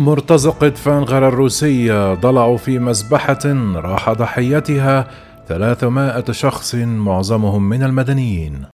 مرتزقة فانغر الروسية ضلعوا في مذبحة راح ضحيتها 300 شخص معظمهم من المدنيين.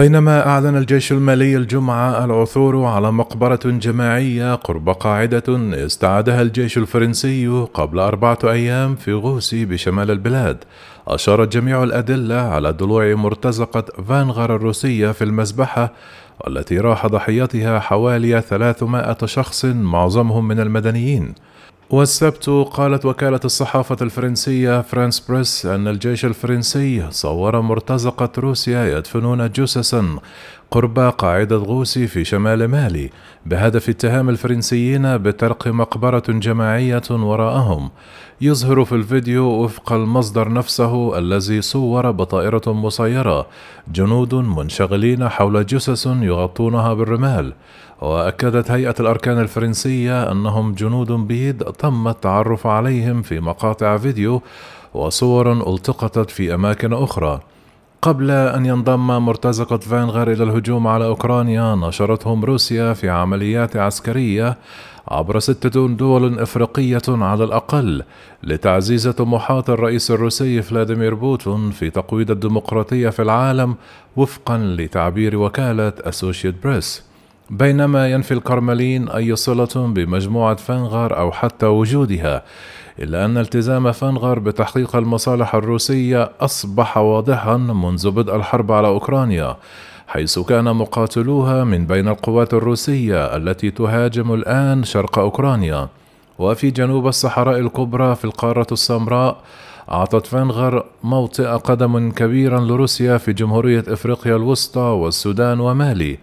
بينما أعلن الجيش المالي الجمعة العثور على مقبرة جماعية قرب قاعدة استعادها الجيش الفرنسي قبل أربعة أيام في غوسي بشمال البلاد. أشارت جميع الأدلة على ضلوع مرتزقة فاغنر الروسية في المذبحة والتي راح ضحيتها حوالي 300 شخص معظمهم من المدنيين. والسبت قالت وكالة الصحافة الفرنسية فرانس بريس أن الجيش الفرنسي صور مرتزقة روسا يدفنون جثثا قرب قاعدة غوسي في شمال مالي بهدف اتهام الفرنسيين بترك مقبرة جماعية وراءهم. يظهر في الفيديو وفق المصدر نفسه الذي صور بطائرة مسيرة جنود منشغلين حول جثث يغطونها بالرمال. وأكدت هيئة الأركان الفرنسية أنهم جنود بيض تم التعرف عليهم في مقاطع فيديو وصور ألتقطت في أماكن أخرى. قبل أن ينضم مرتزقة فاغنر إلى الهجوم على أوكرانيا نشرتهم روسيا في عمليات عسكرية عبر ستة دول إفريقية على الأقل لتعزيز طموحات الرئيس الروسي فلاديمير بوتين في تقويض الديمقراطية في العالم وفقا لتعبير وكالة أسوشيتد بريس بينما ينفي الكرملين أي صلة بمجموعة فاغنر أو حتى وجودها إلا أن التزام فاغنر بتحقيق المصالح الروسية أصبح واضحا منذ بدء الحرب على أوكرانيا حيث كان مقاتلوها من بين القوات الروسية التي تهاجم الآن شرق أوكرانيا. وفي جنوب الصحراء الكبرى في القارة السمراء أعطت فاغنر موطئ قدم كبيرا لروسيا في جمهورية إفريقيا الوسطى والسودان ومالي.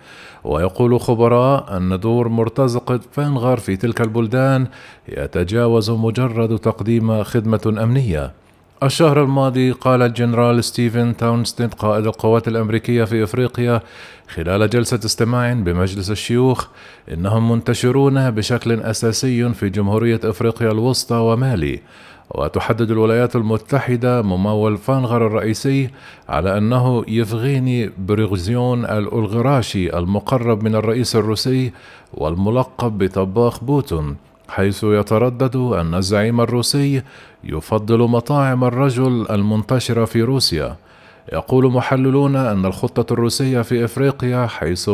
ويقول خبراء أن دور مرتزقة فاغنر في تلك البلدان يتجاوز مجرد تقديم خدمة أمنية. الشهر الماضي قال الجنرال ستيفن تاونسند قائد القوات الأمريكية في إفريقيا خلال جلسة استماع بمجلس الشيوخ إنهم منتشرون بشكل أساسي في جمهورية إفريقيا الوسطى ومالي. وتحدد الولايات المتحدة ممول فاغنر الرئيسي على أنه يفغيني بريغوجين الأوليغارشي المقرب من الرئيس الروسي والملقب بطباخ بوتين حيث يتردد أن الزعيم الروسي يفضل مطاعم الرجل المنتشرة في روسيا. يقول محللون أن الخطة الروسية في إفريقيا حيث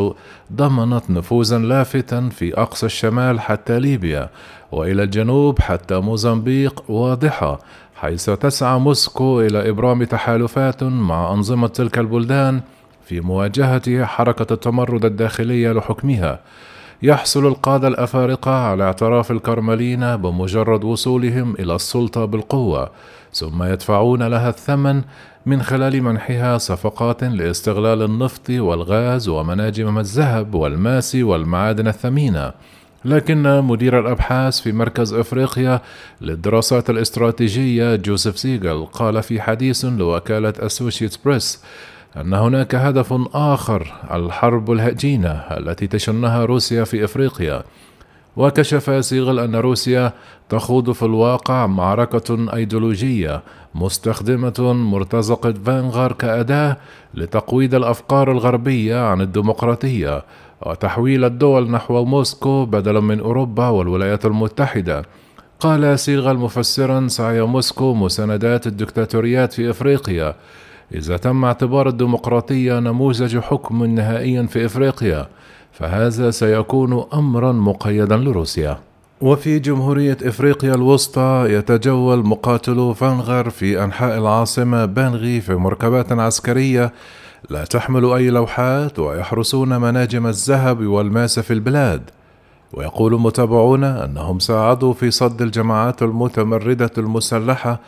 ضمنت نفوذا لافتا في أقصى الشمال حتى ليبيا وإلى الجنوب حتى موزمبيق واضحة حيث تسعى موسكو إلى إبرام تحالفات مع أنظمة تلك البلدان في مواجهة حركة التمرد الداخلية لحكمها. يحصل القادة الأفارقة على اعتراف الكرملين بمجرد وصولهم إلى السلطة بالقوة ثم يدفعون لها الثمن من خلال منحها صفقات لاستغلال النفط والغاز ومناجم الذهب والماس والمعادن الثمينة. لكن مدير الأبحاث في مركز أفريقيا للدراسات الاستراتيجية جوزيف سيغل قال في حديث لوكالة أسوشيتس بريس أن هناك هدف آخر الحرب الهجينة التي تشنها روسيا في أفريقيا. وكشف سيغل أن روسيا تخوض في الواقع معركة أيديولوجية مستخدمة مرتزقة فانغار كأداة لتقويض الأفكار الغربية عن الديمقراطية وتحويل الدول نحو موسكو بدلا من أوروبا والولايات المتحدة. قال سيغل مفسرا سعي موسكو مساندات الدكتاتوريات في إفريقيا. إذا تم اعتبار الديمقراطية نموذج حكم نهائي في إفريقيا. فهذا سيكون امرا مقيدا لروسيا. وفي جمهورية إفريقيا الوسطى يتجول مقاتلو فاغنر في أنحاء العاصمة بانغي في مركبات عسكرية لا تحمل أي لوحات ويحرسون مناجم الذهب والماس في البلاد. ويقول متابعون أنهم ساعدوا في صد الجماعات المتمردة المسلحة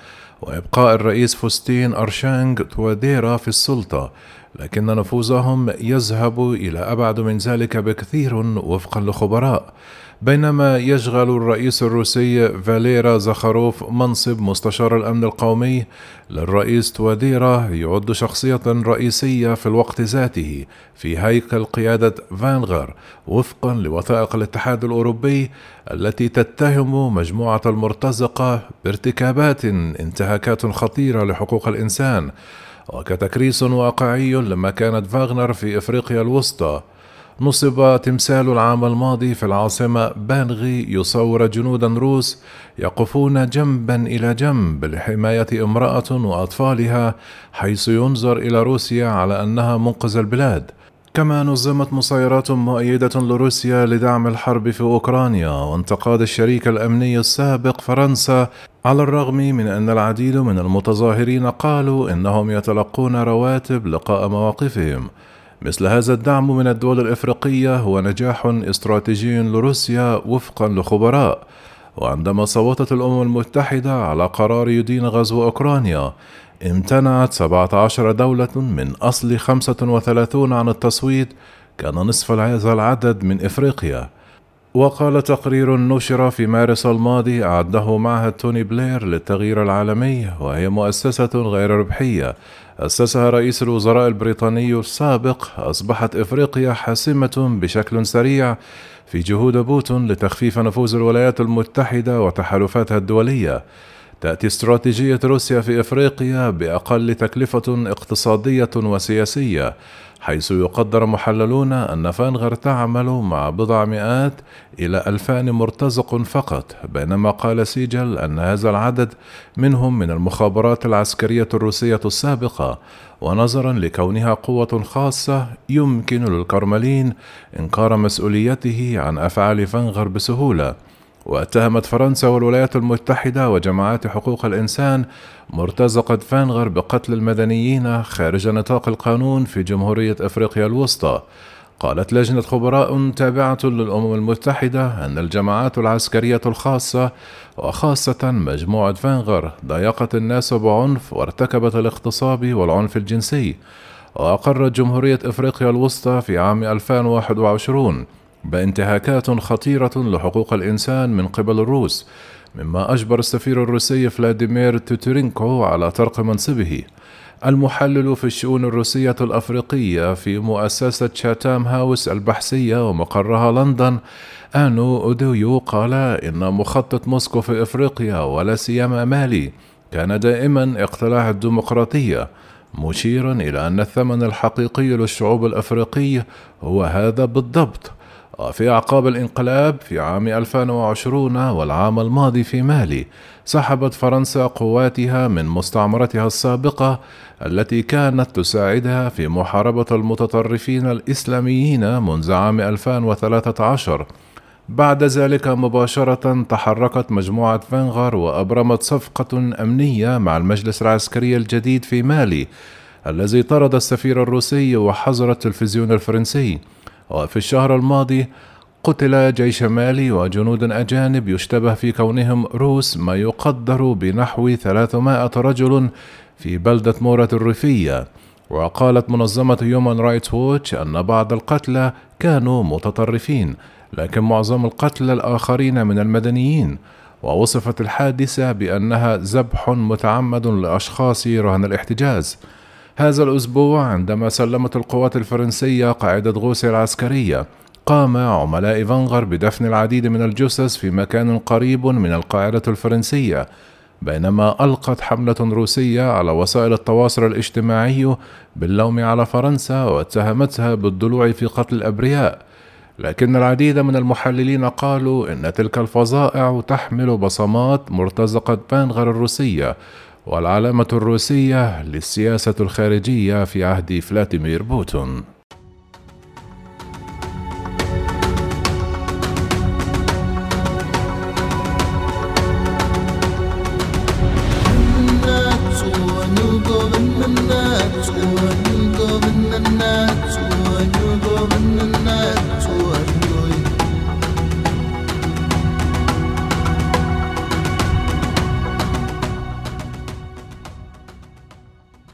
وإبقاء الرئيس فوستين أرشانغ تواديرا في السلطة لكن نفوذهم يذهب إلى أبعد من ذلك بكثير وفقا لخبراء. بينما يشغل الرئيس الروسي فاليرا زخاروف منصب مستشار الأمن القومي للرئيس تواديرا يعد شخصية رئيسية في الوقت ذاته في هيكل قيادة فانغر وفقا لوثائق الاتحاد الأوروبي التي تتهم مجموعة المرتزقة بارتكابات انتهاكات خطيرة لحقوق الإنسان. وكتكريس واقعي لما كانت فاغنر في إفريقيا الوسطى. نصب تمثال العام الماضي في العاصمة بانغي يصور جنودا روس يقفون جنبا إلى جنب لحماية امرأة وأطفالها حيث ينظر إلى روسيا على أنها منقذ البلاد. كما نظمت مسيرات مؤيدة لروسيا لدعم الحرب في أوكرانيا وانتقاد الشريك الأمني السابق فرنسا على الرغم من أن العديد من المتظاهرين قالوا إنهم يتلقون رواتب لقاء مواقفهم مثل هذا الدعم من الدول الإفريقية هو نجاح استراتيجي لروسيا وفقا لخبراء وعندما صوتت الأمم المتحدة على قرار يدين غزو أوكرانيا امتنعت 17 دولة من أصل 35 عن التصويت كان نصف هذا العدد من إفريقيا. وقال تقرير نشر في مارس الماضي أعده معهد توني بلير للتغيير العالمي وهي مؤسسة غير ربحية. أسسها رئيس الوزراء البريطاني السابق. أصبحت إفريقيا حاسمة بشكل سريع في جهود بوتين لتخفيف نفوذ الولايات المتحدة وتحالفاتها الدولية. تأتي استراتيجية روسيا في إفريقيا بأقل تكلفة اقتصادية وسياسية حيث يقدر محللون أن فانغر تعمل مع بضع مئات إلى ألفان مرتزق فقط بينما قال سيجل أن هذا العدد منهم من المخابرات العسكرية الروسية السابقة ونظرا لكونها قوة خاصة يمكن للكرملين إنكار مسؤوليته عن أفعال فانغر بسهولة. واتهمت فرنسا والولايات المتحدة وجماعات حقوق الإنسان مرتزقة فانغر بقتل المدنيين خارج نطاق القانون في جمهورية أفريقيا الوسطى. قالت لجنة خبراء تابعة للأمم المتحدة أن الجماعات العسكرية الخاصة وخاصة مجموعة فانغر ضايقت الناس بعنف وارتكبت الاغتصاب والعنف الجنسي وأقرت جمهورية أفريقيا الوسطى في عام 2021 بانتهاكات خطيرة لحقوق الإنسان من قبل الروس مما أجبر السفير الروسي فلاديمير توتورينكو على ترك منصبه. المحلل في الشؤون الروسية الأفريقية في مؤسسة شاتام هاوس البحثية ومقرها لندن آنو أوديو قال إن مخطط موسكو في إفريقيا ولا سيما مالي كان دائما اقتلاع الديمقراطية مشيرا إلى أن الثمن الحقيقي للشعوب الأفريقية هو هذا بالضبط. وفي أعقاب الانقلاب في عام 2020 والعام الماضي في مالي سحبت فرنسا قواتها من مستعمرتها السابقة التي كانت تساعدها في محاربة المتطرفين الإسلاميين منذ عام 2013 بعد ذلك مباشرة تحركت مجموعة فنغر وأبرمت صفقة أمنية مع المجلس العسكري الجديد في مالي الذي طرد السفير الروسي وحظر التلفزيون الفرنسي. وفي الشهر الماضي قتل جيش مالي وجنود أجانب يشتبه في كونهم روس ما يقدر بنحو 300 رجل في بلدة مورة الريفية. وقالت منظمة هيومان رايتس ووتش أن بعض القتلى كانوا متطرفين لكن معظم القتلى الآخرين من المدنيين. ووصفت الحادثة بأنها ذبح متعمد لأشخاص رهن الاحتجاز. هذا الأسبوع عندما سلمت القوات الفرنسية قاعدة غوسي العسكرية قام عملاء فانغر بدفن العديد من الجثث في مكان قريب من القاعدة الفرنسية بينما ألقت حملة روسية على وسائل التواصل الاجتماعي باللوم على فرنسا واتهمتها بالضلوع في قتل الأبرياء. لكن العديد من المحللين قالوا إن تلك الفظائع تحمل بصمات مرتزقة بانغر الروسية والعلامة الروسية للسياسة الخارجية في عهد فلاديمير بوتون